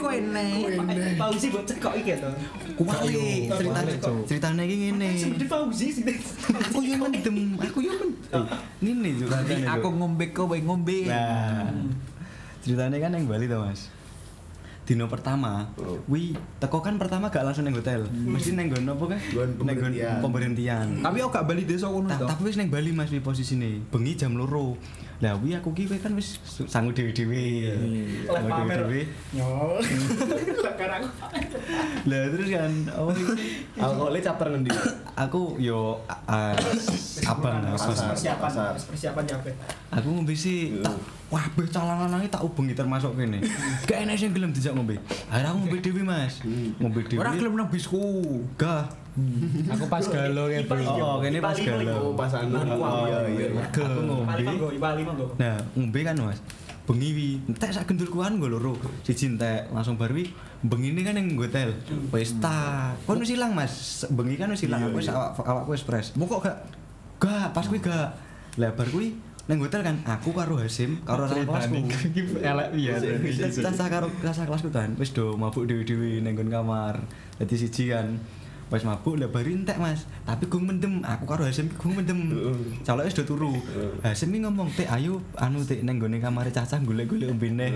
Kowe Eh, nek. Fauzi buat cekok iki to. Kuwi ceritane ceritane iki ngene. Sebenarnya Fauzi sih. Aku yo mendem, aku yo mendem. Ngene yo ceritane. aku ngombe kowe ngombe Nah, ceritanya kan yang Bali tuh mas Dino pertama, wi teko kan pertama gak langsung neng hotel, mesti neng gon apa kan? Neng pemberhentian. tapi aku gak bali desa kono Ta- tapi wis neng Bali mas wi posisi bengi jam loro. Lah wi aku ki kan wis sanggup dewi dewi, Lek pamer. Nyol. Sekarang Lah terus kan, oh Alkoholnya chapter ngendi? aku yo abang lah, Pasar. persiapan Pasar. persiapan nyampe. Aku ngombe sih, tak wah be calon lanange tak ubengi termasuk kene. Gak enak sing gelem dijak ngombe. Akhirnya aku ngombe dhewe Mas. Ngombe dhewe. ora gelem nang bisku Gah. Aku pas galau ya bro. Oh, kene pas galau. Oh, pas anu. Iya, iya. Aku ngombe. Nah, ngombe kan Mas. Bengi wi, entek sak gendulkuan nggo loro. Siji entek langsung bar wi bengine kan ning hotel. Wis ta. Kon wis ilang Mas. Bengi kan wis ilang. Aku wis awak awakku wis fresh. mau kok gak Gak, pas kuwi gak. Lah bar kuwi nang hotel kan aku karo Hasim karo orang kelasku. Iki elek iya. Sasa karo sasa kelasku kan wis do mabuk dewi-dewi nang nggon kamar. Dadi siji kan. Wis mabuk lah bari entek Mas. Tapi gue mendem, aku karo Hasim gue mendem. Calok wis do turu. Hasim ngomong, "Tek ayo anu tek nang nggone kamare cacah golek-golek ombene."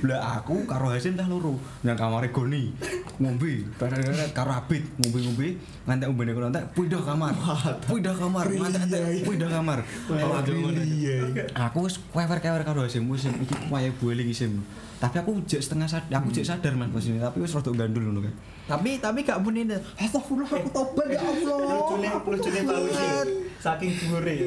Lah aku karo Hasim tah loro nang kamare Goni. Ngombe, karo Abid ngombe-ngombe ngantek ombene kono entek pindah kamar. Pindah kamar, ngantek pindah kamar. Aku ngono. Aku wis kewer-kewer karo Hasim wis iki wayahe bueling isim. Tapi aku jek setengah sadar, aku jek sadar Mas posisi tapi wis rada gandul ngono kan. tapi tapi gak muni astagfirullah aku tobat ya Allah Lucune lucune Fauzi. Saking dhuwure ya.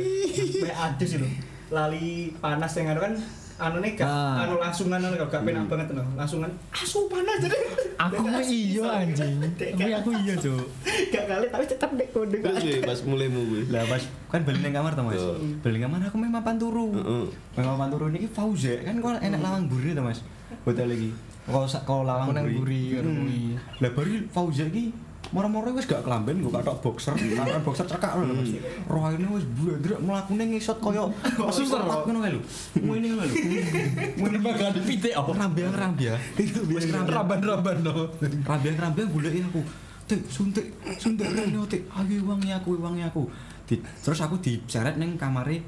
Adus lho. Lali panas yang anu kan anu nih gak Ah. anu langsungan anu gak penak banget no. Langsungan asu panas jadi. Aku iya anjing. Tapi aku iya, Cuk. Gak kali tapi tetap dek kode. Terus gue pas mulai mu gue. Lah pas kan balik nang kamar to Mas. Nang kamar aku memang mapan turu. Heeh. Memang mapan turu niki Fauze kan kok enak lawang buri to Mas. Hotel iki. Kok kok lawang nang buri. karo Hmm. kuwi. Lah bari Fauze iki moro-moro wis gak kelamben gue katok boxer, katok boxer cekak ngono Mas. Rohine wis blendrek mlakune ngisot koyo suster ngono kae lho. Ngene lho. Ngene Makan pitik oh rambiang-rambiang. Wis raban-raban no rambiang-rambiang goleki aku. Tik, suntik, suntik rene tik. Ayo wangi aku, wangi aku. Terus aku diseret ning kamare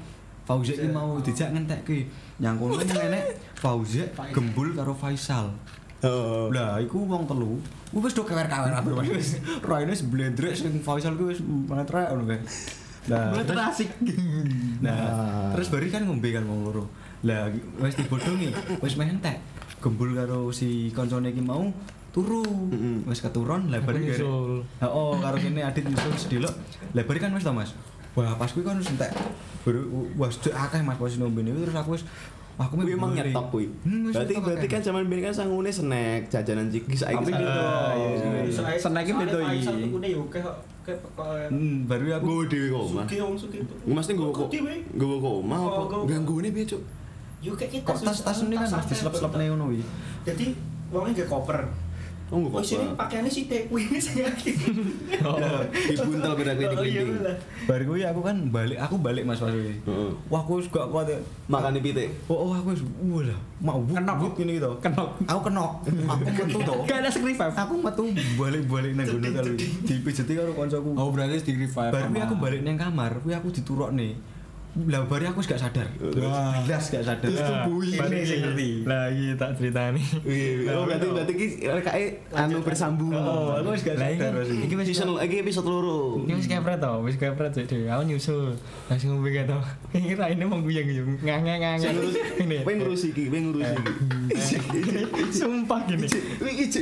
Fauzek iki mau dijak ngentekke. Yang kono enek Fauzek gembul karo Faisal. Oh. Lah iku wong telu. Ku wis do kewer-kewer kabeh wis. Roine wis blendrek sing Faisal ku wis menetrek ngono kae. Lah, terus- asik Nah, terus bari kan ngombe kan wong loro. Lah wis dibodongi, wis meh entek. Gembul karo si koncone iki mau turu. Wis keturun lah bari. Heeh, karo kene Adit nyusul sedelok. Lah bari kan wis to Mas. Wah, pas kuwi kan wis entek. Baru wis akeh Mas posisi ngombe niku terus aku wis aku Kuwi emang beli. nyetop kuwi. Hmm, Berarti berarti kan zaman biyen kan sangune snack, jajanan ciki saiki. Tapi gitu. Ah, iya, iya. Seneknya beda iki. Kayak kayak kayak Hmm, baru aku Gue dewe kok omah. Suki itu. Mesti gue kok gue kok omah apa? Gangguane piye, Cuk? Yuk kita tas-tas ini kan harus diselep-selep nih ngono wi. Jadi wongnya gak koper. Oh, gue Oh sini pakaiannya si teh ini saya yakin. Dibuntel beda klinik Oh iya klinik. lah. Baru kuwi aku kan balik, aku balik Mas. Heeh. Wah, aku gak kuat. ya. Makan di pitik. Oh, oh aku wis wah mau wut, Kenok. wut gini gitu. Kenok. Aku kenok. Aku metu to. gak ada revive Aku metu balik-balik nang gone kali. Dipijeti karo kancaku. oh berarti di revive Baru aku balik nang kamar, kuwi aku diturokne. Lah bari aku gak sadar. Wah. Belas gak sadar. Balik sing ngerti. Lagi tak ceritani. Wih, oh berarti berarti ki rekae anu bersambung. Oh, aku wis gak Lah iki sadar. iki wis Season iki episode loro. Ini wis kepret tau, wis kepret sih dhewe. Aku nyusul. Langsung ngombe gitu. Kira ini mau guyang-guyang ngange-ngange. Ini. Kowe ngurus iki, kowe ngurus iki. Sumpah gini. Iki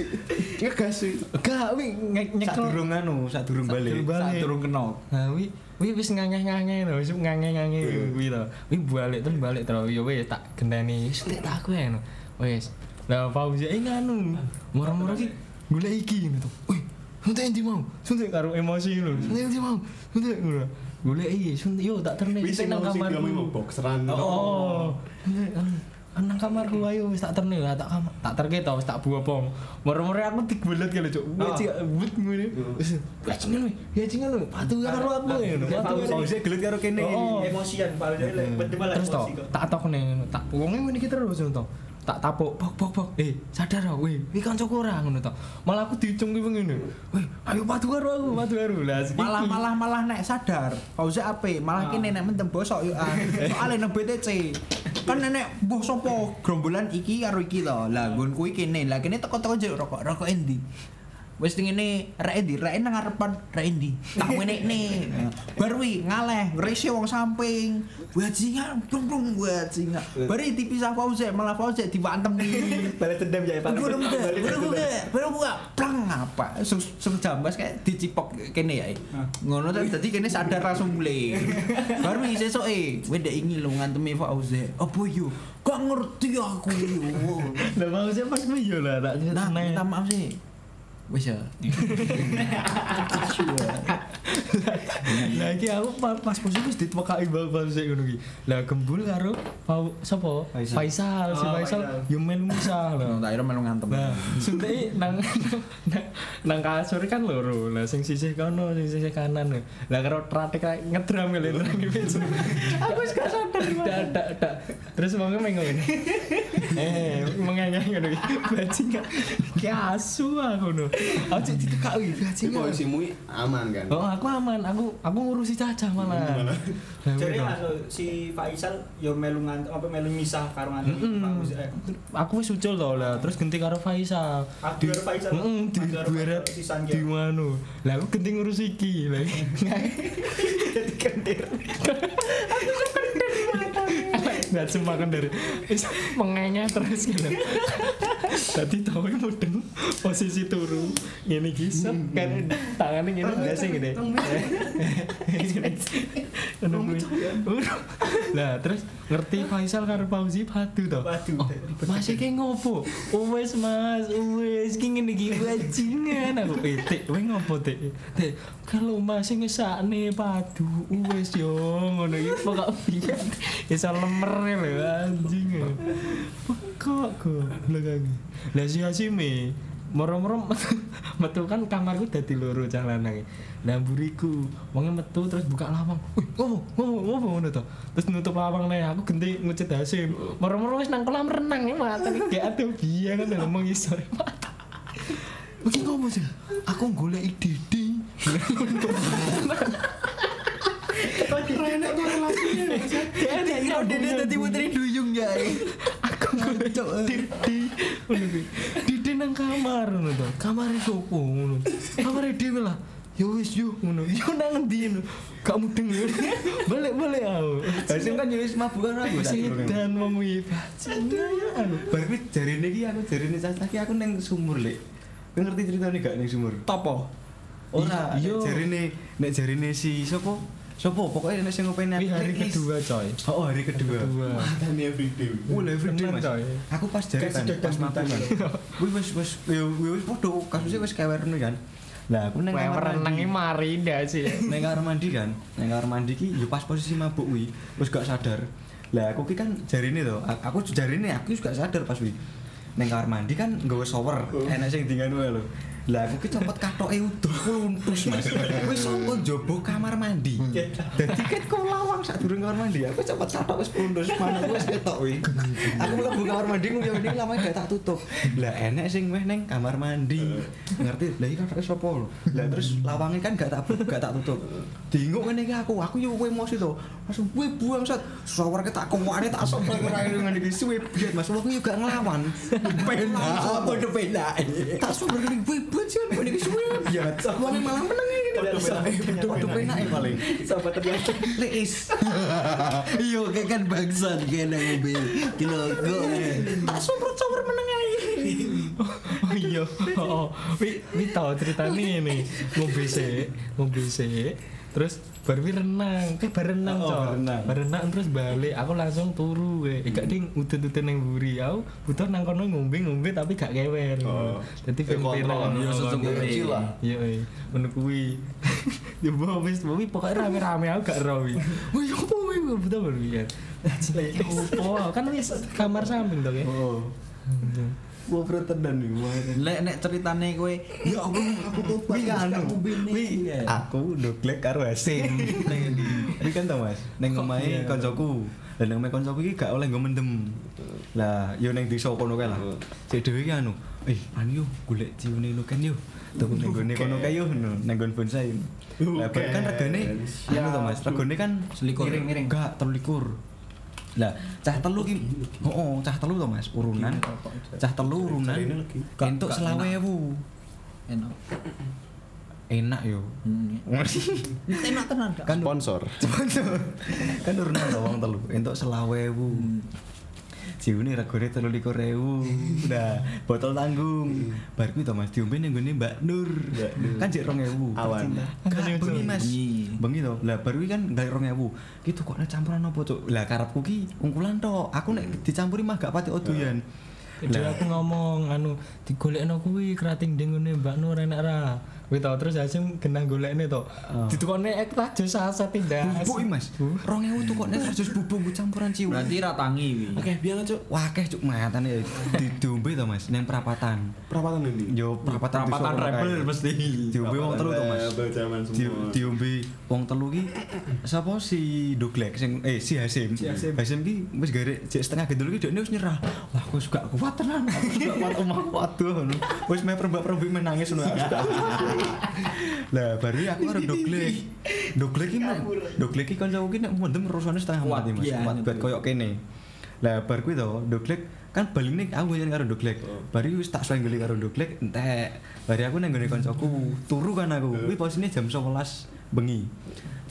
ngegas wih. Gak wi nge- Sak nyekel. durung anu, sak durung balik. durung balik. saat turun kenok Nah, wi wi wis ngange-ngange lho, wis ngange-ngange kuwi to. Wi balik terus balik terus ya wis tak genteni. Wis tak tak kowe no. Wis. Lah Fauzi eh nganu. Moro-moro ki golek iki to. Wih, suntik endi mau? Suntik karo emosi lho. Suntik endi mau? Suntik ngono. Golek iki suntik yo tak terne Wis nang kamar. mau bokseran. Oh. Nang kamarku ayo wis tak terne lah tak kamar tak terke wis tak buopong moro-moro aku digelet kali cuk Oh. wis but ngene wis ya cingan we ya cingan we patu karo aku ngono Ya, patu. Fauzi gelut karo kene. Oh. emosian Pak Uzi lek bener malah terus kok. tak tokne ngono tak wonge ngene iki terus to tak tapuk bok bok bok. Eh sadar ah weh iki kancaku ora ngono to. Malah aku dicung ki ngene. Weh ayo patu karo aku patu karo. Lah iki. malah malah malah nek sadar Fauzi ape malah kene nek mendem bosok yo ah. Soalnya nang BTC kan nenek mbah sapa gerombolan iki karo iki lho lah nggon kuwi kene lah kene teko-teko njuk rokok rokok endi wis ngene rek endi rek nang ngarepan rek endi tak menekne bar wi ngaleh rese wong samping bajingan blung blung bajingan bari dipisah Fauzi malah Fauzi diwantemi balas dendam ya Pak udah buka, dendam. buka, plang apa? Sung jambas kayak dicipok kene ya. Ngono tadi tadi kene sadar langsung mulai. Baru sesok eh, weda ingin lo ngantemi Fauzi. Apa yo? Gak ngerti aku yo. mau sih pas yo lah tak Nah, minta maaf sih. Wes ya. Lah iki aku pa- pas posisi wis ditwekaki bal-bal sik ngono ki. Lah gembul karo Fau- sapa? Faisal. Faisal, si Oh, Faisal yo melu misah lho. Tak kira melu ngantem. Nah, nang nang, kasur kan loro. Lah sing sisih kono, sing sisih kanan. Lah karo kayak ngedram pintu. Aku wis gak sadar. Dak dak. Terus wong mengo ngene. Eh, mengengeng ngono ki. Bajingan. Ki asu aku ngono. Aku cek ditekak iki Tapi posisimu aman kan? Oh, aku aman. Aku aku ngurusi cacah malah. Lah, Jadi ngono. anu si Faisal yo melu ngantem apa melu misah karo Uzi. Eh, Aku wis ucul to lah, terus ganti karo Faisal. Aku karo Faisal. Heeh, di sisan di manu. Lah aku ganti ngurus iki. Lah Jadi kendir. Nggak cuma kan dari mengenya terus gitu. Tadi ini mudeng posisi turu ngene iki set kan tangannya gini. Ngono kuwi. Lah terus ngerti Faisal karo Fauzi padu to. Waduh. Oh, Mas iki ngopo? Wes Mas, wes iki ngene iki bajingan aku. Eh, Tik, kowe ngopo Tik? Tik, kalau Mas ngesakne padu, wes yo ngono iki pokok piye. Iso lemer lho anjing. Pokok goblok aku. Lah si Hasime moro-moro metu, kan kamarku dadi loro cah lanang. Lah mburiku wonge metu terus buka lawang. Wih, ngopo? Ngopo? Ngopo ngono to? Terus nutup lawang nih aku genti ngucet Hasim. Moro-moro wis nang kolam renang ya mata gak atuh biyen kan lho mengisor mata. Iki ngopo sih? Aku golek ide. Renek korelasinya. Renek Kira dene dadi putri duyung ya. aku golek Didi. Didi nang kamar ngono to. Kamare sopo ngono. Kamare dhewe lah. Ya wis yo ngono. Yo nang endi ngono. Gak mudeng. Balik-balik aku. Hasim kan yo wis mabuk karo aku. Sedan wong kuwi bajingan. Bar kuwi jarine iki aku jarine cacah iki aku ning sumur, Lek. Kowe ngerti ceritane gak ning sumur? Topo. Ora, Iya. jarine nek jarine si sapa? Sapa? Pokoknya nek sing ngopeni hari kedua coy. Oh, hari kedua. Kedua. Mantan everyday. Oh, everyday Mas. coy. Aku pas jare kan, pas kan. Kuwi wis wis yo wis padha kasusnya wis ngono kan. Lah aku Kowe kamar renangi mandi. mari ndak sih. Nang kamar mandi kan. Nang kamar mandi ki yo pas posisi mabuk kuwi, wis gak sadar. Lah aku ki kan jarine to, aku jarine aku wis gak sadar pas kuwi. Nang kamar mandi kan nggawa shower, enak sing dinganu wae lho. Lah aku ki copot katoke utuh kuluntus Mas. Wis sapa njaba kamar mandi. Dadi kan kok lawang sak durung kamar mandi. Aku copot katok wis kuluntus mana wis ketok kuwi. Aku mlebu kamar mandi nguyu ini lama gak tak tutup. Lah enek sing meh ning kamar mandi. Ngerti? Lah iki katoke sapa. Lah terus lawange kan gak tak gak tak tutup. Dinguk ngene iki aku. Aku yo emosi to. Langsung kowe buang sat. Shower ke tak kowane tak sok ora ngene iki suwe biat Mas. Aku yo gak ngelawan. Penak. Apa udah penak? Tak sok ngene buat sih ngene iki suwe biat. Wong malah meneng iki. Waduh penak ya paling. Sahabat ternyata. Leis. Iya kayak kan bangsat kayak nang mobil. Kilo go. Tak sower-sower meneng ae. Oh iya. Oh, wi wi tau ceritane ngene. Ngombe sik, ngombe sik. terus baru wi renang kayak berenang Oh, cok. berenang. berenang terus balik. Aku langsung turu we. Eh, gak ding udut-udut nang buri. Aku butuh nang kono ngombe-ngombe tapi gak kewer Oh. Eh, kontrol. pimpinan Ya, secukupnya. Kecil lah. iya iya ngono kuwi. Ya wis wis pokoke rame-rame aku gak ero wi wih opo wih betul baru ya opo kan wis kamar samping to ya Oh. Berat tenan nih. Wah, Lek nek ceritane kowe, ya aku tuh Wi anu, wi Iya. aku doglek karo Hasim. Ning? Wi kan tau Mas, ning omahe koncoku. Lah ning omahe koncoku iki gak oleh nggo mendem. Lah yo ning desa kono kae lah. Sik dhewe ki anu, eh anu yo golek ciune lu kan yo. Tuku ning gone kono kae yo ning nggon bonsai. Lah kan regane anu to Mas, regane kan Selikur. miring-miring. Enggak, 13. Lah, cah telu ki, heeh, cah telu to Mas, urunan. Cah telu urunan. Entuk selawe ewu. Enak. Enak yo. Hmm. Enak tenan gak? kan Sponsor. kan urunan to wong telu entuk selawe ewu Jiwane regane 23.000. Nah, botol tanggung. Bar kuwi to Mas diombe ning gone Mbak Nur. Kan jek 2.000. Awan. Enggak bengi Mas. Bengi. To. Lah bar kuwi kan gak 2.000. Ki tukokne campuran apa, Cuk? Lah karepku ki ungkulan tok. Aku nek dicampuri mah gak pati odoyan. Jadi aku ngomong anu digolekno kuwi kerating ngene Mbak Nur enak ra. Kuwi tau terus Hasim genah golekne to. Ditukone ek tak jo saset tindak. Bubuk Mas. 2.000 tukokne terus bubuk nggo campuran ciu. Berarti ra tangi wi. Oke, biar cuk. Wah, akeh cuk matane di diombe to Mas ning perapatan. Perapatan ini. Yo perapatan Perapatan rebel mesti. Diombe wong telu to Mas. Di, diombe wong telu ki sapa si Doglek sing eh si Hasim. Si Hasim. Hasim ki wis garek jek setengah gendul ki dekne wis nyerah. Wah, aku suka kuat tenan. Aku suka kuat omah waduh ngono. Wis meh perbak-perbik menangis ngono. Lah baru aku karo Doglek. Doglek ki mah Doglek ki kancaku ki nek mendem rusane setengah mati Mas. iya, Kuat itu. buat koyo kene. Lah bar kuwi to Doglek kan baline aku nyen karo Doglek. Bari wis tak suwe karo Doglek entek. Bari aku nang gone kancaku turu kan aku. Kuwi posisine jam 11 bengi.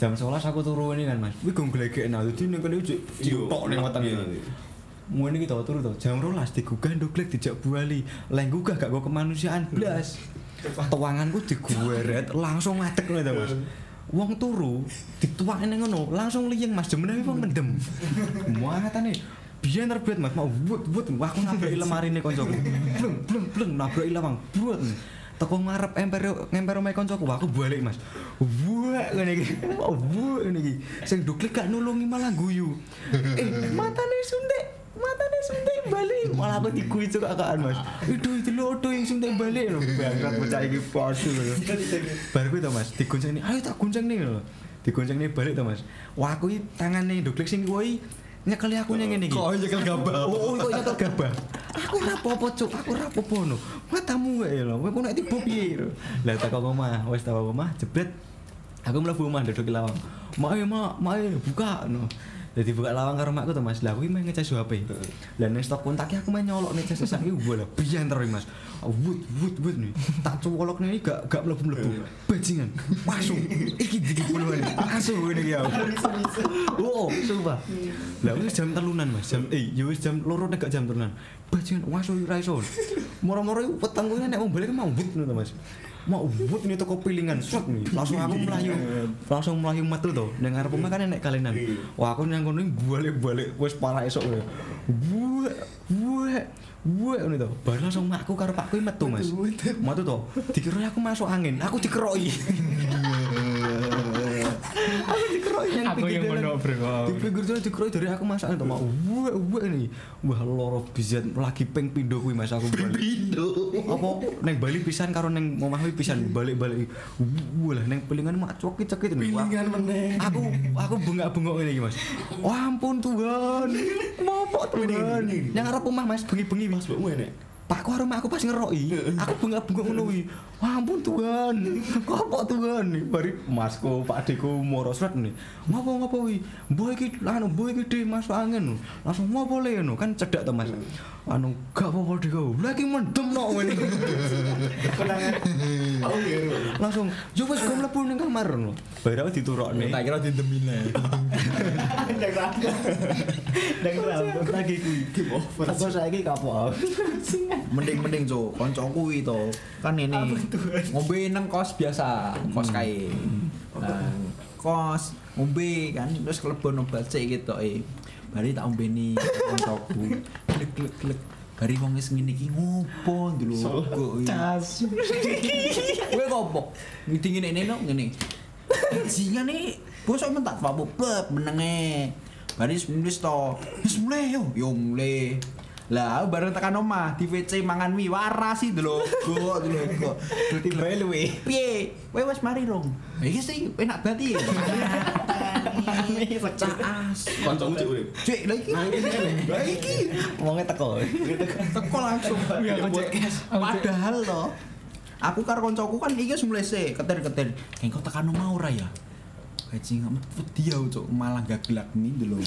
Jam 11 aku turu ini kan Mas. Kuwi gong glegek nah dadi ning kene ciutok ning wetenge. Mune iki to turu to jam 12 digugah Doglek dijak buali. Leng gugah gak go kemanusiaan blas. Tuanganku digueret langsung ngadeg ngono Mas. Wong turu dituake ning ngono langsung liyeng Mas jemene wong mendem. Muatane biyen terbet Mas mau wut wut wah aku nabrak lemari nih koncoku. Bleng bleng bleng nabrak lawang. Buat. Teko ngarep emper ngemper omahe koncoku wah, aku balik Mas. Buat ngene iki. Buat ngene iki. Sing duklik gak nulungi malah guyu. Eh, matane suntik. Matane suntik balik. Malah aku diguyu juga kakaan Mas. Itu itu lo yang suntik balik lho. Bangkat bocah iki palsu lho. Bar kuwi to Mas, digonceng nih. Ayo tak gonceng nih lho. Digonceng nih balik to Mas. Wah, aku iki tangane duklik sing kuwi nyekeli aku ning ngene iki. Kok nyekel gabah? Oh, oh, kok nyekel gabah. Aku apa-apa, Cuk. Aku apa-apa no. Matamu lho. Kowe nek tiba piye lho. Lah tak kok omah, wis tak omah jebret. Aku mlebu omah ndodok lawang. Mak mak, buka no. Jadi buka lawang karo makku to Mas. Lah kuwi main ngecas HP. Lah ning stok kontak aku main nyolok nih cas sak iki bola biyen terus Mas. Wut wut wut nih. Tak colok nih gak gak mlebu-mlebu. Bajingan. Masuk. Iki dikit puluhan. Masuk ngene iki aku. Oh, sumpah. Lah wis jam telunan Mas. Jam eh ya wis jam loro nek gak jam telunan. Bajingan masuk iso. Moro-moro iku petengku nek mau balik mau wut ngono Mas. Mau wut ini toko pilingan sok nih. Langsung aku melayu. Langsung melayu metu. Ning ngarep omah kan enek kalenan. Wah, aku nang kono balik-balik wis parah esok kowe. Buek, buek, buek ngono to. Bar langsung makku karo pakku metu Mas. Metu to. Dikira aku masuk angin. Aku dikeroki. aku dikeroki yang Aku yang mondok, Bro. Di pinggir jalan dikeroki dari aku angin to. Mak buek, buek ini. Wah, loro bizet lagi ping pindho kuwi Mas aku balik. apa neng Bali pisan karo neng omah kuwi pisan balik-balik. Wah lah neng pelingan mak cokit cekit pilingan meneh. Aku aku bengak-bengok ngene iki Mas. Wah ampun Tuhan. Mau apa Tuhan. yang arep omah Mas bengi-bengi Mas. Mbokmu enek. Pakku karo makku pas ngeroki aku bengak-bengok ngono kuwi. wah ampun Tuhan. Kok apa Tuhan? Bari masku Pak Deku moro surat nih. Ngopo ngopo kuwi mbok iki anu mbok iki dhe masuk angin langsung ngopo le? Ngono kan cedak to Mas. Anu gak apa-apa Deku lagi mendem no ngene langsung yo wis gue mlebu ning kamar? Ngono bar aku diturokne. Tak kira dindemine. Ndang rambut. Ndang rambut lagi kuwi. Game over. Apa saiki kapok Mending-mending Cuk, kancaku kuwi to. Kan ini ngombe nang kos biasa, kos kae. Nah, kos ngombe kan terus kelebon obat sik gitu eh. Bari tak ombeni koncoku glek glek glek bari wong wis ngene iki ngopo dulu kok Cas. kowe ngopo ngiding ngene no ngene. Jingan nih bosok men tak papu plep menenge. Bari wis wis to. Wis mulai yo. Yo mulai lah bareng tekan omah di WC mangan mie waras sih dulu kok dulu Tiba luwe. piye? Kowe wis mari rong iki sih enak banget ya caas Kancamu cek urip. cek lah iki. Lah iki Wonge teko. teko langsung. Iya, aku. Aku cek. padahal loh aku karo koncoku kan iki wis mulai sih keter-keter engko tekan omah ora ya? Bajing amat wedi aku cuk malah gak gelak nih dulu.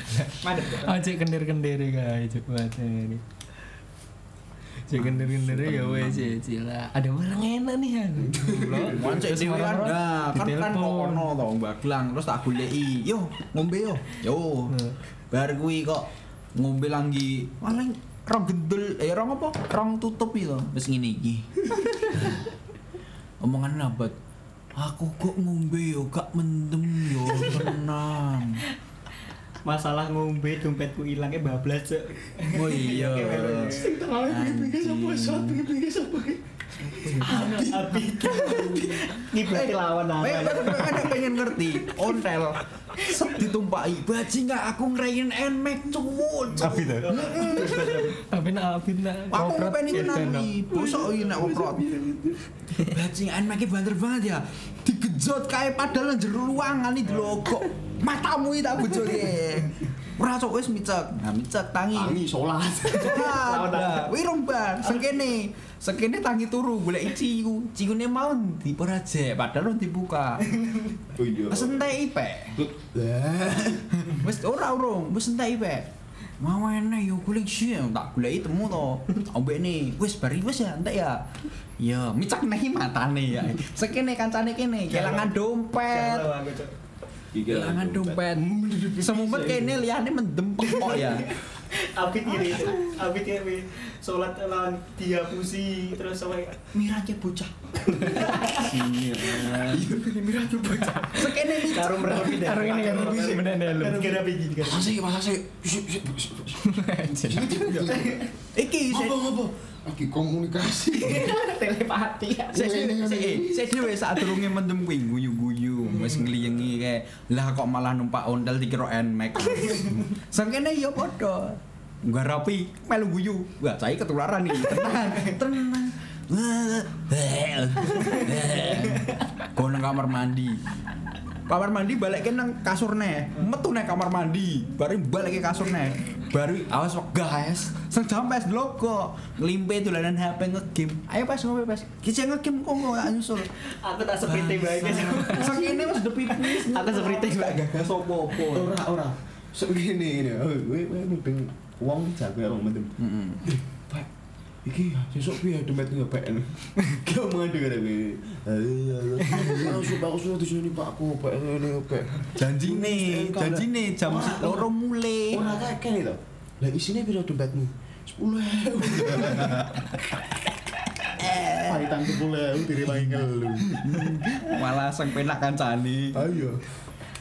Madep. Ah, cek kendir-kendir guys, cek baca ini. Cek kendir-kendir ya wes cek cek lah. Ada orang enak nih kan. Wancek dhewe kan. Nah, kan kan Ditelepon. kono to Baglang terus tak goleki. Yo, ngombe yo. Yo. Hmm. Bar kuwi kok ngombe lagi. Malah rong gendul eh rong apa? Rong tutup itu. Wis ngene iki. Omongan nabat. Aku kok ngombe yo gak mendem yo tenang. Masalah ngombe dompetku ilang kayak bablas cok. Oh iya. Abi. Ini berarti lawan Eh, lawan. ada pengen ngerti? Ontel. Set ditumpaki. Bajing gak aku ngerayin nmax cumut Tapi tuh. Tapi nak tapi nak. aku pengen no. nari bosok ini nak oprot bajing nmax banter banget ya. Digejot kayak padahal jero ruangan iki lho kok matamu iki tak bojone ora sok wis micek nah micek tangi Tangi sholat. Sholat. Lah, Wih romban, sekene. Sekene tangi turu golek ciu. Ciune mau ora jek, padahal ora dibuka. Oh iya. Wis entek ipe. Wis ora urung, wis entek ipe. Mau enek yo golek sih, tak goleki temu to. Ombene, wis bari wis ya entek ya. Ya, micak nehi matane ya. Sekene kancane kene, kelangan dompet. Cok. Kelangan dompet. Semumet kene liyane mendem pokok ya. Abi tiri itu. Abi tiri. Sholat lawan dia pusi terus sampai miranya bocah. Miranya bocah. Sekene micak. Karo mereka pindah. Karo ini kan bisa bener deh lu. Karo kira biji kan. Masih masih. Iki saya Apa apa? Lagi komunikasi. Telepati. Saya saya dhewe saat durunge mendem kuwi guyu-guyu wis ngliyengi kayak lah kok malah numpak ontel dikira Nmax. Sangkene ya padha. Ngarapi melu guyu. Wah, saya ketularan nih. Tenang, tenang. Go nang kamar mandi. Kamar mandi balik nang kasurne, metu nang kamar mandi, baru balik ke kasurne. Baru awas guys, sing jampes logo, nglimpe dolanan HP ngegame. Ayo pas ngombe pas. Kita ngegame kok nggak nyusul. Aku tak seperti baik. Sakene wis depi pipis. Aku seperti baik. gak sopo-opo. Ora ora. Sok gini ini. Kowe kowe mending wong jago ya wong mendem. Iki sesuk piye dompetku ya Pak. Kau mau ada kata kowe. Aku sudah di sini Pak aku Pak ini Pak. Janjine, janjine jam loro mulai. Ora kakek itu. Lah isine piro dompetmu? 10.000. Paitan 10.000 dirimangi ngelu. Malah sang penak kancane. Ayo.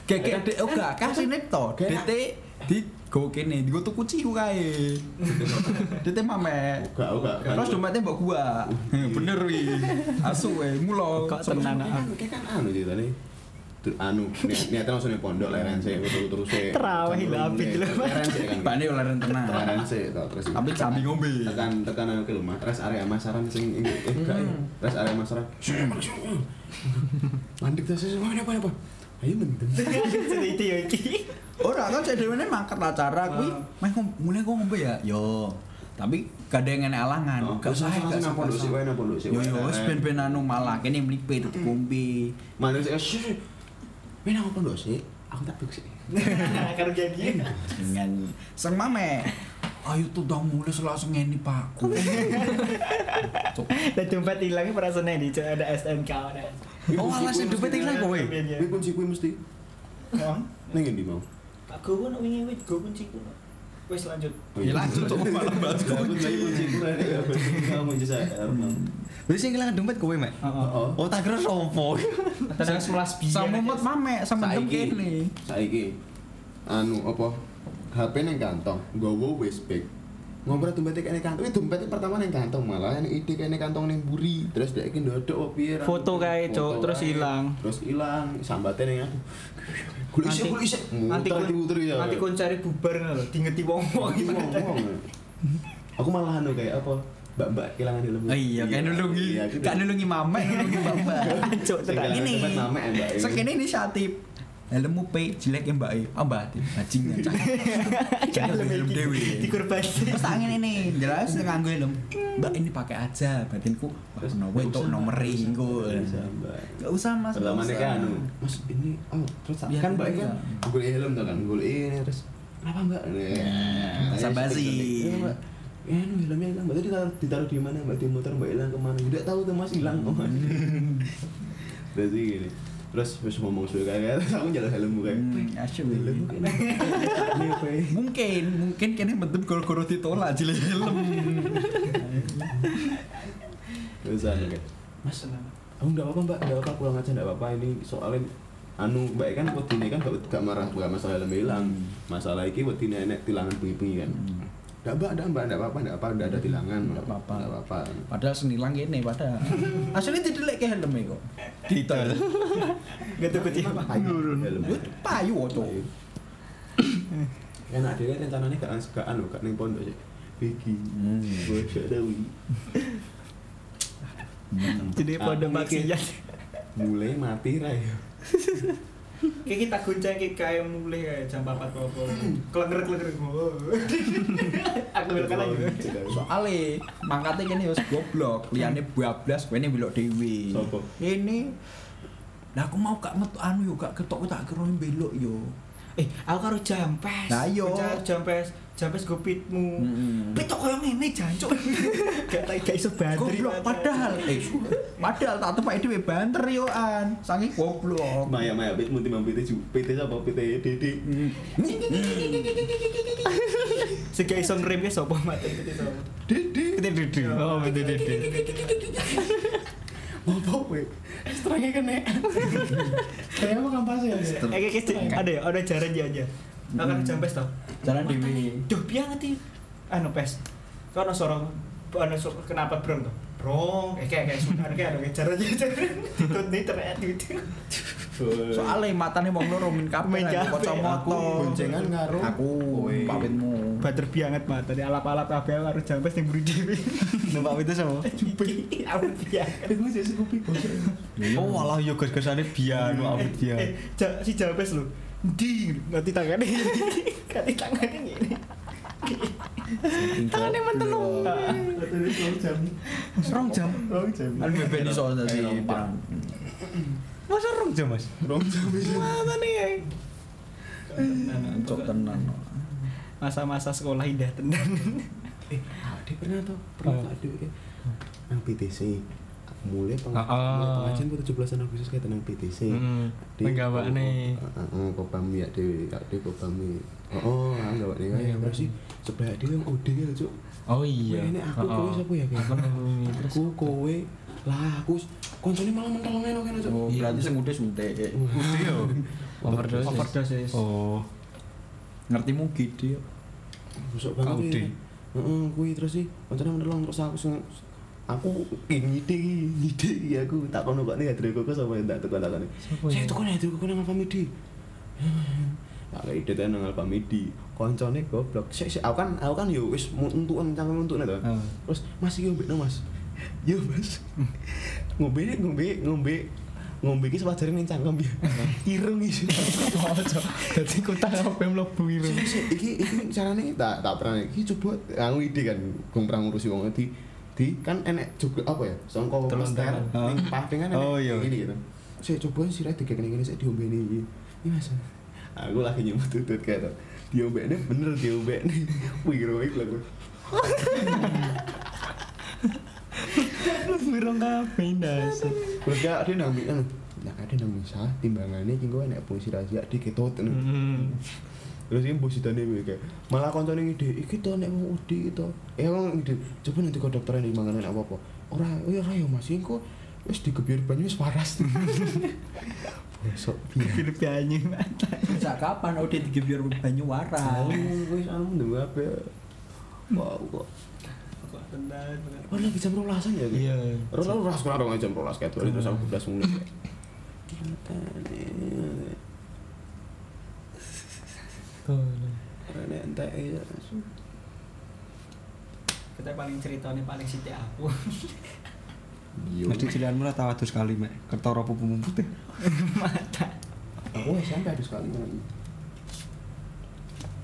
Gekek dek oh gak kasih nek to. DT di go kene, di go tuku ciu kae. DT mame. Enggak, enggak. Terus dompetnya mbok gua. Bener wi. Asu we mulo. Kok tenan ah. Kan kan anu ceritane. Tuh, anu niat niatnya langsung pondok leren sih terus terus sih Terawih lah, abis lho. leren sih kan Bane yo leren tenang. leren sih tau, terus Tapi sambil ngombe. tekan tekan anu ke rumah res area masaran sing ini eh ya res area masaran landik tas sih apa apa ayo mendem Itu ya iki. Ora kan saya dhewe mangkat acara kuwi meh ngom- mulai kok ngombe ya. Yo. Tapi gak ada yang ngene alangan. Gak usah usah gak nang pondok sih wae pondok sih Yo yo wis ben-ben anu malah kene mlipe tutup ngombe. mana sih sih main nang pondok sih aku tak sih Karo janji. Dengan sang mame. Ayo tuh dong mulai langsung ngene Pak. Dan dompet hilangnya perasaannya di ada SNK ada. Oh, alah sing dompet ilang kowe. Kuwi kunci kuwi mesti Oh. ning endi mau gowo nak wingi wit go kunci ku. Wis lanjut. Oh, Ya lanjut cok malah bahas Aku kunci. kunci kurang ya. Kamu kunci saya. Berarti sing kehilangan dompet kowe, Mek. Oh, Oh, tak kira sopo. Tenang semelas biyen. Sama mut mame sama saiki kene. saiki anu apa HP neng kantong nggawa wis bag ngobrol dompet kene kantong itu dompet pertama neng kantong malah ini ide kene kantong neng buri terus dia iki ndodok apa piye ra- Foto Cuk, Foto terus kae. ilang. terus ilang sambate neng aku Kulis Nanti- kulis nanti muter ya Nanti kon cari bubar lho, dingeti wong-wong. Nanti ngomong. aku malah anu kayak apa mbak-mbak kehilangan helm Oh iya, kayak nulungi, Iya, gitu. gak nulungi mame, nulungi mbak-mbak. Cuk, tenan. kehilangan Ini. mbak Sekene inisiatif. Helmmu P jelek ya mbak E. Ah mbak, bajingan. Helm Helm iki dewi. Dikorban. Terus tak ngene nih, jelas nganggo helm. Mbak ini pakai aja, batinku. Wah, nopo untuk nomor ringgo. Nggak usah, Mbak. Gak usah mas. usah. kan anu mas ini oh terus kan mbak kita- kan gue helm tuh kan gue ini terus kenapa mbak basi. Iya, mbak ya anu helmnya hilang mbak tadi ditaruh, ditaruh di mana mbak di motor mbak hilang ke mana tidak tahu tuh mas hilang ke mana terus gini terus terus ngomong sudah kayak terus aku jalan helm kayak Hmm, asyik. helm. ini apa Mungkin, mungkin kene betul gol-gol ditolak jelek helm. terus anu kayak mas oh enggak apa-apa mbak. Enggak apa-apa pulang aja enggak apa-apa. Ini soalnya anu mbak kan wedine kan gak, gak marah gak masalah helm hilang. Masalah iki wedine enek tilangan bengi-bengi kan enggak mbak enggak mbak enggak apa-apa enggak apa enggak ada tilangan Nggak apa-apa. enggak apa-apa Padahal senilang kene padahal. Asline didelek ke helm e kok. Tuh kecil. helm Wih, payu oto. enak dhewe rencananya gak gak anu gak ning pondok sih Bigi, bocah dawi. Jadi pada mikir. maksiat. Mulai mati ra ya. Kayak kita goncang kayak kayak mulai kayak jam 4 apa Kelenger kelenger Aku bilang lagi. Soale mangkate kene wis goblok, liyane bablas kene belok. Sopo? Ini Lah aku mau gak metu anu yo gak ketok tak kira belok yo. Eh, aku karo jampes. Lah, iya. Jampes, jampes go pitmu. Mm-mm. Pit koyo ngene jancuk. Gak tak gak iso. Goblok padahal eh padahal tak tepak dhewe banter yo an. Sange goblok. Maya Maya pit mun timbang PT ju PT apa PT Dede. Sing gak iso ngerem ya sapa mate itu sapa. Dede. Kita dede. Oh, betul dede. Ngopo kowe? Strike kene. Kayak apa kampas ya? Eh kayak kayak ada ya, ada jaran ya aja. Aku kan jampes tau. Jalan dhewe. Duh, biar ngerti. Anu pes. Kau ada sorong anu kenapa brong tuh? Brong, eh kayak kayak suka kayak ada kayak jaran jaran. Tutut nih terlihat gitu. Soale matane wong loro min kabeh kacamata. Aku boncengan karo aku pawitmu. Bater banget mata di alap-alap kabeh karo jampes yang buri dhewe. Numpak itu sama. Aku bianget. Aku sih sekupi Oh, malah yo gas-gasane bianu awit Eh, bian. ja- si jampes lu. Di, ngerti tangannya gini. Ngerti tangannya gini. Tangannya mentelung. Rong jam. Kan beben iso pirang. Masa rong jam, Mas? Rong jam wis. Mana nih ya? Cok tenan. Masa-masa sekolah indah tenan. Eh, Ade pernah tuh, pernah. Ade kayak nang PTC. Mulai peng Ah, ah. mulai pengajian ku 17 Agustus kayak nang PTC. Hmm, penggawaane. Heeh, kopami ya dhewe, ade kopami. Oh, enggak nih kayak terus sih sebelah dhewe yang ode gitu, Cuk. Oh iya. Ini aku Oh, kowe siapa ya? Aku nunggu terus. Aku kowe lah aku koncone malah mentol ngene kene, Cuk. Oh, berarti sing udah suntik. Iya. Overdosis. Overdosis. Oh. Ngerti mu gede. Busuk Kau banget. ya. Heeh, kuwi terus sih koncone mentol terus aku sing aku ngide ngide iki aku tak kono kok nih Hadri Koko sama tak tekan takane. Siapa Saya ya? tuh kan Hadri Koko nang Alfamidi. Tak kayak ide nang Alfamidi. Koncone goblok. Sik sik aku kan aku kan yo wis entuken cangkem entukne to. Ah. Terus Mas iki ngombe Mas. Yo Mas. ngombe ngombe ngombe ngombe iki sepajare ning cangkem ya. Ireng iki. Dadi kota apa mlebu iru. Sik, sik, iki iki carane tak tak pernah iki coba aku ide kan gue pernah ngurusi wong di di kan enek juga apa ya songko Telon plaster tangan. ning paving kan enek Oh, iya. gini gitu saya coba sih rek dikek gini saya diombeni iki iki mas aku lagi nyemut tutut kayak tuh. Diombeni bener diombeni wih kira iki lho Wirong kabeh ndasar. terus gak ada nang anu nah ada nang misah timbangannya iki gue enek polisi rahasia diketut Hmm. terus ini bos ditanya gue kayak malah koncone ngide iki to nek mau udi to eh wong ngide coba nanti kok dokter ini manganan apa apa ora oh ya ora ya mas. Ini kok wis digebyur banyu wis waras besok Film banyu Sejak kapan udah digebyur banyu waras? wis anu ndem apa wow kok. Oh lagi jam rolasan ya? Iya. Rolas rolas sekarang dong jam rolas kayak terus aku belas menit. Tuh. Ya. Kita paling ceritanya paling sithik aku. Mesti cilianmu lah tahu sekali mek ketara pupu putih. Aku SMP ada sekali.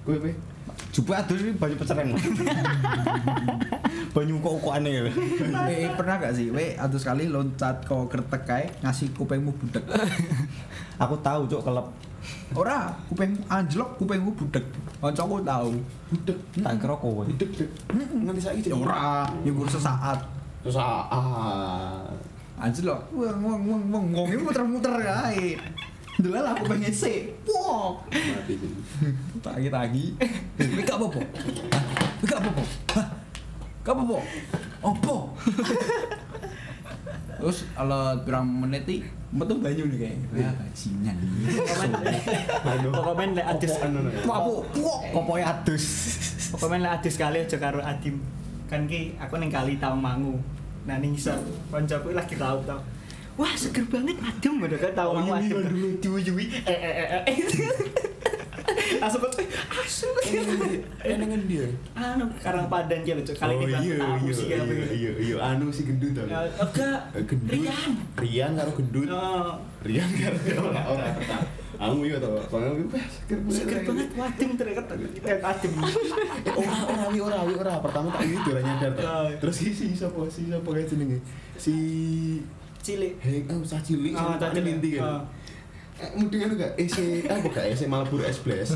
Gue gue. Jupu adus ini banyu pecereng. banyu kok kok aneh ya. Eh pernah gak sih, we atau sekali loncat ke kertek kae ngasih kupengmu budek. Aku tahu cok kelep. Ora, kupeng anjlok kupengmu budek. Kancaku tahu. Budek. Tak kira kowe. Budek saya Ya ora, ya gur sesaat. Ah. Anjlok, wong wong wong wong muter-muter kae. Delal aku pengen sih. Wah, Mati. tagi-tagi. Ini gak apa-apa. Hah? Ini gak apa-apa. Hah? Gak apa-apa. Apa? Terus kalau pirang menit nih, metu banyu nih kayak. Ya, bajingan. Pokoknya lek adus Anu, apa? Wah. Pokoke adus. Pokoknya lek adus kali aja karo Adim. Kan ki aku ning kali tau mangu. Nah ning iso koncoku lagi laut tau. Wah seger banget adem udah kan tau Oh, iya, adem. dulu. Diuyui eh eh eh. eh. Langsung kok asu. Enengan dia. Anu karang padan ki lho Cuk. kali oh kita iya tahu iya iya iya iya anu si gendut tau. Ya, Enggak. Eh, gendut. Rian. Rian karo gendut. Oh, Rian karo ora ora pertama. Aku iya tau. Gue seger banget. seger banget wadem ternyata kita adem. Eh, ora ora wi ora wi ora pertama tak itu ora nyadar. Oh. Terus si si sapa si sapa kayak jenenge si Cilik. Heng oh cah cilik Oh, cah cilik. Kan. Oh. Eh, mungkin kan gak EC apa gak EC Malboro S11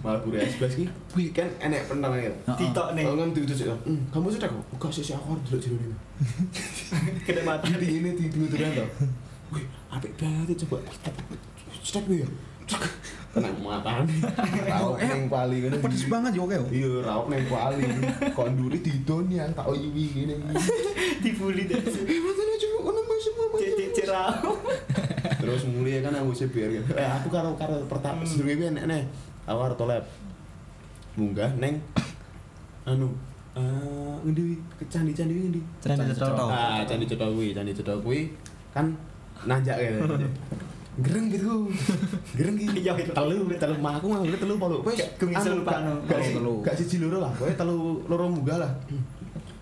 Malboro S11 ki wih kan enek penang ya Titok nih. Oh, kan itu. Hmm, kamu sudah kok? Enggak sih, aku harus dulu jero ini. Kena mati. Jadi ini di dulu tuh Wih, apik banget coba. Cek gue ya. Kena mata nih. Rauk neng pali ngene. Pedes banget yo keo. Iya, rauk neng pali. Konduri didon yang tak oyuwi ngene. Dibully deh. Eh, matanya cuma kono masuk apa? Cek cek cerau. Terus mulai kan aku sih biar gitu. Eh, aku karo karo pertama sedurunge kuwi enek nih. Aku karo tolep. Munggah neng anu eh ngendi ke candi-candi ngendi? Candi Cetoro. Ah, candi Cetoro kuwi, candi Cetoro kuwi kan nanjak ya. Gereng gitu. Gereng gitu. Iya, itu. Telu, telu mah aku ngambil telu polo. Wes, Gak- gak bisa lupa, anu. Gak Telu, si- telu. gak siji loro lah. Pokoke telu loro munggah lah.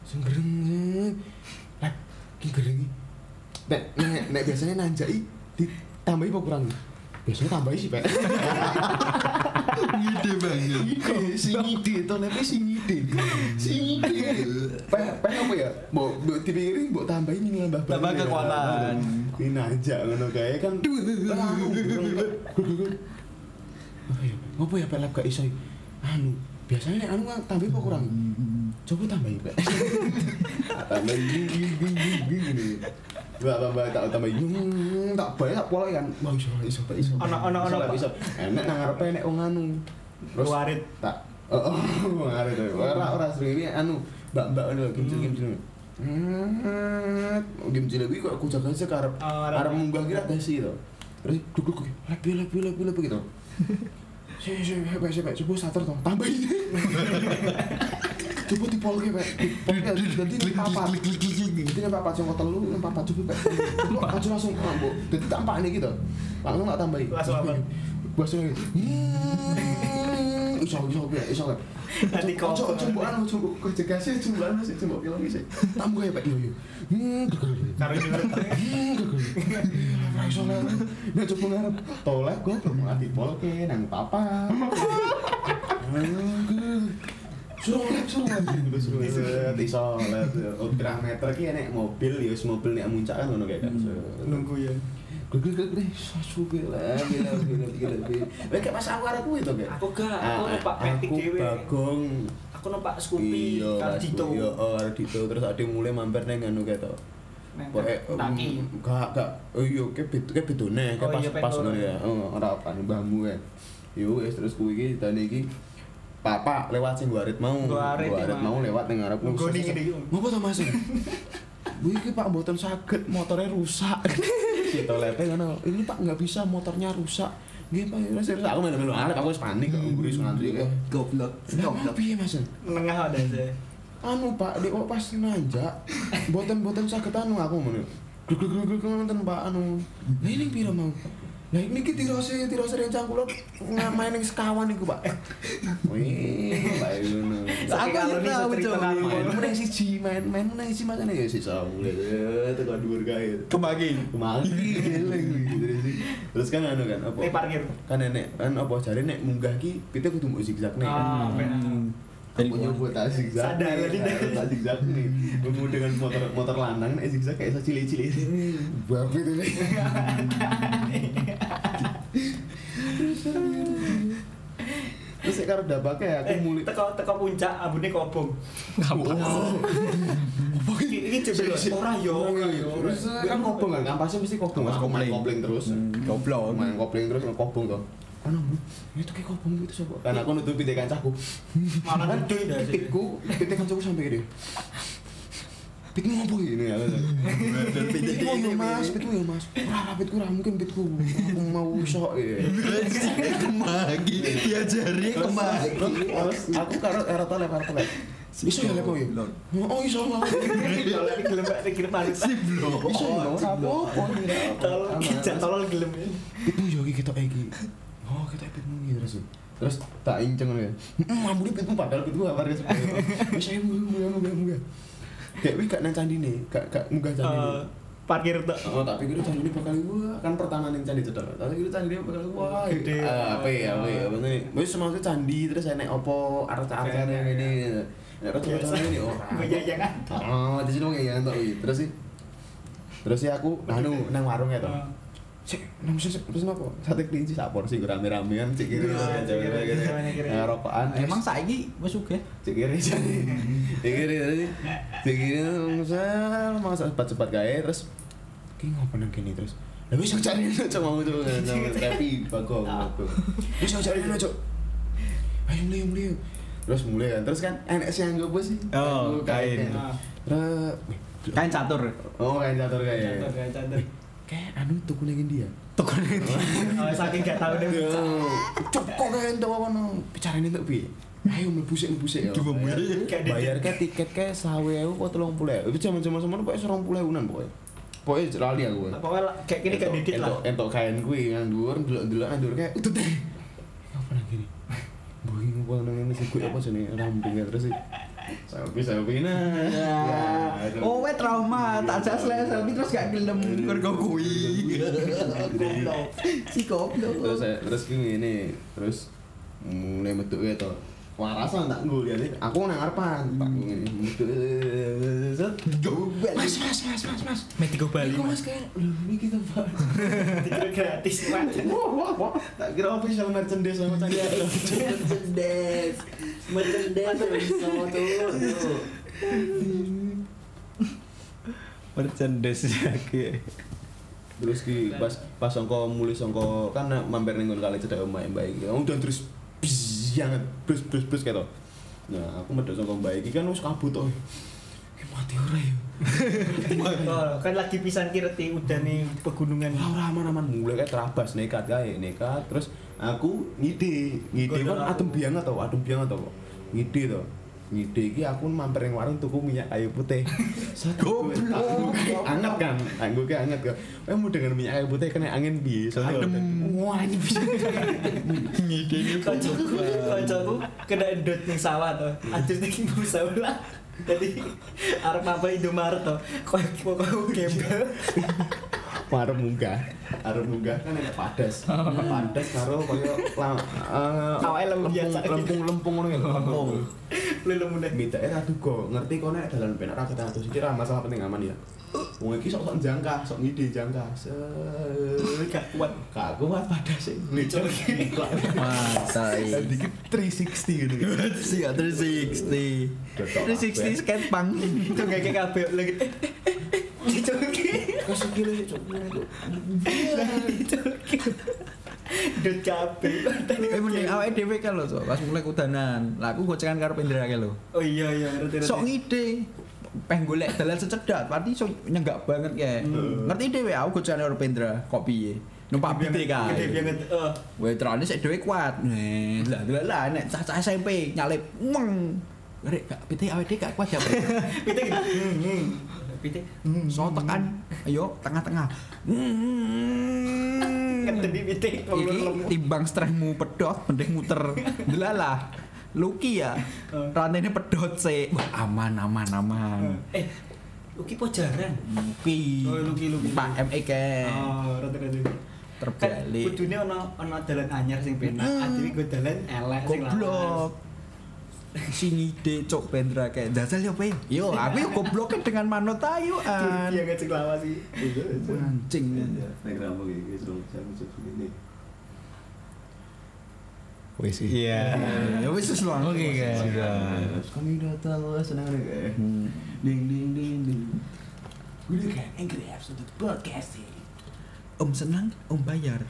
Sing gereng. Lah, ki gereng nek nek biasanya nanjaki ditambahi apa kurang? Biasanya tambahi sih, Pak. Ngide banget. Ide, sing ide to nek sing ide. Sing ide. Pak, pak apa ya? Mbok mbok dipikirin mbok tambahin ini nambah Tambah ya. kekuatan. Ini nanjak ngono kae kan. Apa ya? Apa ya Lab gak iso? Anu, biasanya anu kan tambahin apa kurang? Coba tambahin, Pak. Tambahin gini gini gini gini. Gak tambah tak tambahin hmm, tak bayar tak pola kan. Wah iso iso iso. Ono- ono- ono, Iso. Enek nang ngarepe nek wong anu. Warit. tak oh, oh ngaret to. Ora ora sering ini anu mbak-mbak ngono lho kimcil kimcil. Hmm, kimcil kuwi kok aku jaga aja karep arep- munggah kira ada sih to. Terus duk duk lebih lebih lebih lebih gitu. Si si hebat hebat coba starter to. Tambahin. Coba dipolke Pak. Dipolke dadi papat. Dadi nek papat sing telu, nek papat coba Pak. Aja langsung mbok. Dadi tak empakne gitu. Langsung tak tambahi. Langsung apa? Bahasa lagi. Hmm, iso iso Pak, iso kok- Coba coba anu coba kok jegasnya coba anu sih coba film sih. Tambah ya Pak. Iya iya. Hmm. Karo. Hmm. Ora iso lah. Nek coba ngarep tolek gua belum mati polke nang papa. Suruh lep. Suruh lep, iso pirang meter ki enek mobil, ya wis mobil nek muncak kan ngono kayak kan. Nunggu ya. Gede gede sasu gila gila gila gila gila. Kayak pas aku arep kuwi to, Kak. Aku gak, aku Ah, numpak Matic aku dhewe. Bagong. Aku numpak Scoopy Iya, karo Mas, Dito. Iya, oh, karo Dito terus yang mulai mampir nang anu kayak to. Pokoke mm, gak gak oh iya ke bed ke bedone ke Oh, pas iya, pas ngono ya. Heeh, ora apa mbahmu kan. Yo wis terus kuwi iki dan iki Papa lewat sing gua arit mau. Gua arit Gua arit iki, mau lewat ning ngene iki. Ngopo to Mas? Bu iki Pak mboten saged motornya rusak. Si tolete ngono. Ini Pak nggak bisa motornya rusak. Nggih Pak, ya serius aku melu-melu arep aku panik kok nguri ngantri kok. Goblok. Goblok piye Mas? Menengah ada aja. Anu Pak, dek kok pas nanjak, boten-boten saged anu aku ngono. Gluk gluk gluk ngoten Pak anu. Ini piro mau? Lah ini ki tirose tirose rencang kula ngamain ning sekawan iku Pak. Wih, Pak kalau Aku nih tahu, cerita Cok. aku. Main meneng siji, main main meneng siji macane ya sisa mulai tekan dhuwur kae. Kembali. Kemaki Terus- Terus kan anu kan apa? Nih parkir. Kan nenek kan apa jare nek munggah ki kudu mbok zigzag nih Ah, benar. Aku nyoba tak zigzag. Sadar, tadi. tak- tak zigzag nih. Bertemu dengan motor motor lanang nek zigzag kayak iso cilik-cilik. Babi itu nih. Terus nek karo dapake aku Eh, mulai teko teko puncak abune kobong. Iki iki jebol ora yo ora yo. Terus kan kobong kan, kampasnya mesti kobong mas, Kopling. terus. Goblok. Main kopling terus kobong toh. Kan aku, itu kayak kobong itu siapa? Kan aku nutupi dia kancaku. Malah Kan sih. Pitku, pitnya kancaku sampai gede. Pitmu apa ini ya? Pitku ya mas, pitku ya mas. Ora pitku ora mungkin pitku. Aku mau sok ya. Kembali. Diajari kembali. Terus aku karo karo tole karo tole. Iso ya lepo ya? Oh iso lah. Gelem iki gelem balik. Iso ya ora apa-apa. Kijak tolol gelem. Pitmu yo iki ketok iki. Oh, ketok pitmu iki terus. Terus tak inceng ngono ya. Mambu pitmu padahal pitmu apa wis. Wis ayo munggah munggah munggah. Kayak wih gak nang candine, gak gak munggah candine. Eh, parkir tok. Oh, tak pikir candi ini bakal wah kan pertama ning candi cedok. Tak pikir candi ini bakal wah Gede. Ah, apa ya, apa ya, bener. Wis semangat candi terus enek opo arca-arca yang ini. Rada Biasa. ini ora. Goyang-goyangan. Oh, di sini ngene ya tok iki. Terus sih Terus sih aku anu nang warung ya toh. Cek, nang sih terus apa? Sate kelinci sak porsi rame-ramean cek kiri cek kiri, rokokan Emang saiki wis sugih. cek kiri jadi cek kiri tadi cek kiri misal mau cepat-cepat gawe terus ki ngopo nang kene terus? Lah wis cari cok mau cok. Tapi bagong bagong wis cari cok. Ayo mulai mulai. Terus mulai kan terus kan enek sih yang gue sih? Oh, kain. Terus Kain catur. oh kain catur kayak Catur, kayak catur. Kayak anu tuku ning dia Oh, saking gak tau deh. Cuk kok kayak entuk apa no? Bicarane entuk piye? Ayo mlebu sik mlebu sik. Coba Bayar-. Kayak ke tiket ke 20.000 apa 30.000. Itu jaman-jaman semono pokoke 20.000-an pokoke. Pokoke lali aku. Pokoknya kayak gini gak didit lah. Entuk kain kuwi yang dhuwur ndelok-ndelok nang dhuwur kayak utut. Apa nang kene? Boy ngopo nang ngene kuwi apa jenenge rampingnya terus sih. Selfie selfie nah. Ya. Oh, we trauma, tak jas le selfie terus gak gelem mergo kuwi. Si goblok. terus terus ngene terus mulai metu ya to warasan tak nggo ya aku nang ngarepan. Tak metu set mas mas mas mas. Mas Medico Bali. Iku mas. kayak lho ini kita Dikira gratis, Pak. wah wah wah. Tak kira official merchandise sama tadi. Merchandise. Merchandise bisa tuh. Merchandise lagi. terus ki pas pas songko mulai songko kan mampir ning nggon kali cedak mbak iki. Udah terus bianget bus bus bus gitu nah aku medhot songko mbak iki kan wis kabut to Eh, mati ora ya? Oh, kan lagi pisan kirti udah nih pegunungan. Ora aman-aman mulai kayak terabas nekat kae, nekat. Terus aku ngide, ngide kan adem banget tau, adem banget tau. Ngide to. Ngide iki aku mampir ning warung tuku minyak kayu putih. Goblok. Anget kan, anggo ke anget kok. Kamu dengan minyak kayu putih kena angin piye? Soalnya Adem. Wah, ini bisa. Ngide ini Kancaku, kancaku kena endot ning sawah to. Adus ning busa ulah. Jadi arep apa Indomaret to. Kok kok gembel. Arep munggah. Arep munggah kan enak padas. Padas karo koyo la- eh, Awake lemu biasa. lempung-lempung ngono ya. Lempung. Lelem udah. Beda era duga, ngerti kok nek dalan penak ra ketang atus iki ra masalah penting aman ya. Wong iki sok-sok jangka, sok ngide jangka. Gak kuat. Gak kuat pada sih. Ngicul Matai. Tadi ki 360 gitu. Si 360. 360 skate punk. Itu kayak kabel lagi. Eh, eh, eh. Kasih kilo sih cok. Dut kabeh. Eh mending awake dhewe kan lho, pas mulai kudanan. Lah aku gocengan karo Pendra kae lho. Oh iya iya ngerti ngerti. Sok ngide. Peng golek dalan secedat, pasti sok nyenggak banget kayak. Ngerti dhewe aku gocengan karo Pendra, kok piye? Numpak BT kae. Gede banget. Wetrane sik dhewe kuat. Nih, lah lah lah nek cacah SMP nyalip meng. Gak PT awake dhewe gak kuat ya. Pak. Pitik. Hmm, hmm. Hmm. So tekan, ayo tengah-tengah. Di pitik. Iki timbang stresmu pedot, mending muter. Delalah. Luki ya. Eh. Rantainya pedot sih. Wah, aman aman aman. Eh, Luki pojaran. Luki. Oh, Luki, Luki. Pak ME ke. Oh, rada rada. Terbalik. Kan kudune ono ono dalan anyar sing penak, adewe go dalan elek sing lawas. Goblok. Si ngide cok Pendra kayak dasar ya pe. Yo, aku yo gobloknya dengan manut ayo an. Iya gak sing lawas sih. Anjing. Nek rambut iki so jam segini. Wis iya. Ya wis wis lah. Oke guys. Sudah. Kami datang senang nih kayak. Ding ding ding ding. Look at angry episode broadcasting. Om senang, Om bayar.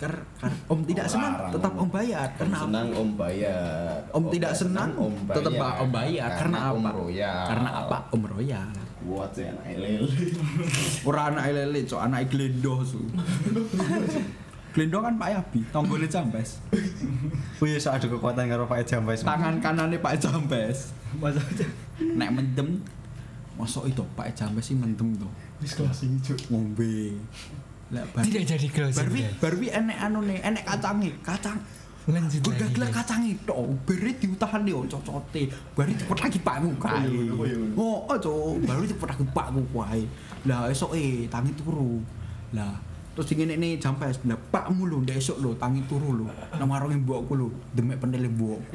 Ker, kar, om tidak senang, Larang. tetap Om bayar. Karena apa? senang Om bayar. Om tidak senang, Om bayar. tetap Om bayar. Karena Om apa? royal. Karena apa? Om royal. Kuat sih anak lele. Ora anak lele, cok anak glendo su. glendo kan Pak Yabi, tonggone Jambes. Wih, sok ada kekuatan karo Pak Jambes. Tangan kanannya Pak Jambes. Masa. Nek mendem Masuk itu Pak Jambes sih mendem tuh. Wis kelas ini, Cuk. Ngombe. Lah bar Tidak jadi closing. Barbie, guys. Barbie enek anu nih, enek kacangi, kacang. Lanjut Gue lagi. gaglah guys. kacangi tok, beri diutahan nih, cocote. Bari cepet lagi pakku kae. Oh, oh, baru cepet lagi pakku kae. Lah esok eh tangi turu. Lah terus dingin ini jampes, lah pak mulu ndak esok lo tangi turu lo. Nama orang mbokku lo, demek pendele mbok.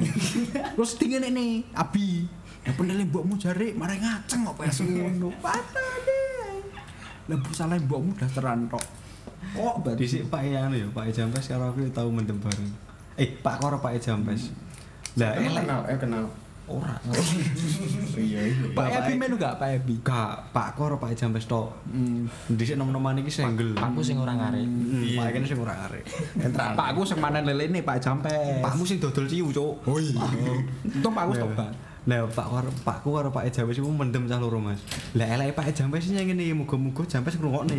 terus dingin ini abi. Lah pendele mbokmu jare marah ngaceng kok pas ngono. Patah deh. Lah salah mbokmu dasteran tok. Kok berarti Dhisik Pak ya anu ya, Pak Jambes karo aku tau mendem bareng. Eh, Pak karo Pak Jambes. Lah, elek. kenal, eh kenal. Ora. Iya iya. Pak Ebi melu gak Pak Ebi? Gak, Pak karo Pak Jambes tok. Hmm. Dhisik nom-noman iki single. Aku sing ora ngarep. Hmm, Pak kene sing ora arek. Entran. Pak aku sing manen lele ini Pak Jampes. Pakmu sing dodol ciu, Cuk. Oh iya. Untung Pak aku Nah, tobat. Nah, Pak karo Pakku karo Pak Jambes iku mendem cah loro, Mas. Lah eleke Pak Jambes sing ngene, muga-muga Jambes ngrungokne.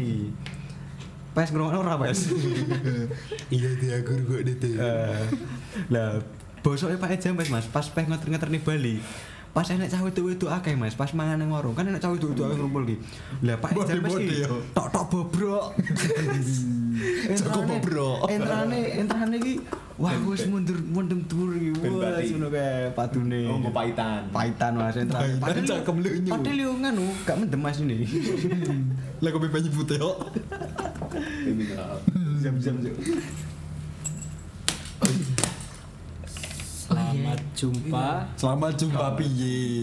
Pas ngrungokne ora, Mas. Iya dia aku dite. Eh, Lah, bosoke Pak Jambes, Mas, pas peh ngeter-ngeter nih Bali. Pas enek cah wedok-wedok akeh, Mas, pas mangan nang warung. Kan enek cah wedok-wedok akeh ngumpul ki. Lah Pak Bode-bode ki yo. tok-tok bobrok. Joko bobrok. Entrane, entrane ki wah wis mundur mundem tur iki. Batik. ngono kae patune. Oh, mau pahitan. Paitan Mas entrane. Paitan, cangkem lunyu. Padahal yo nganu, gak mendem Mas ini. Lah kopi banyu putih kok. Kriminal. Jam-jam. Selamat jumpa. Selamat jumpa piye.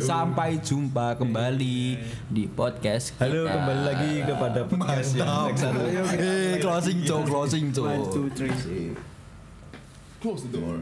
Sampai jumpa kembali di podcast kita. Halo, kembali lagi kepada podcast yang Mantap. satu. Eh, closing cok, closing cok. One, two, three. Close the door.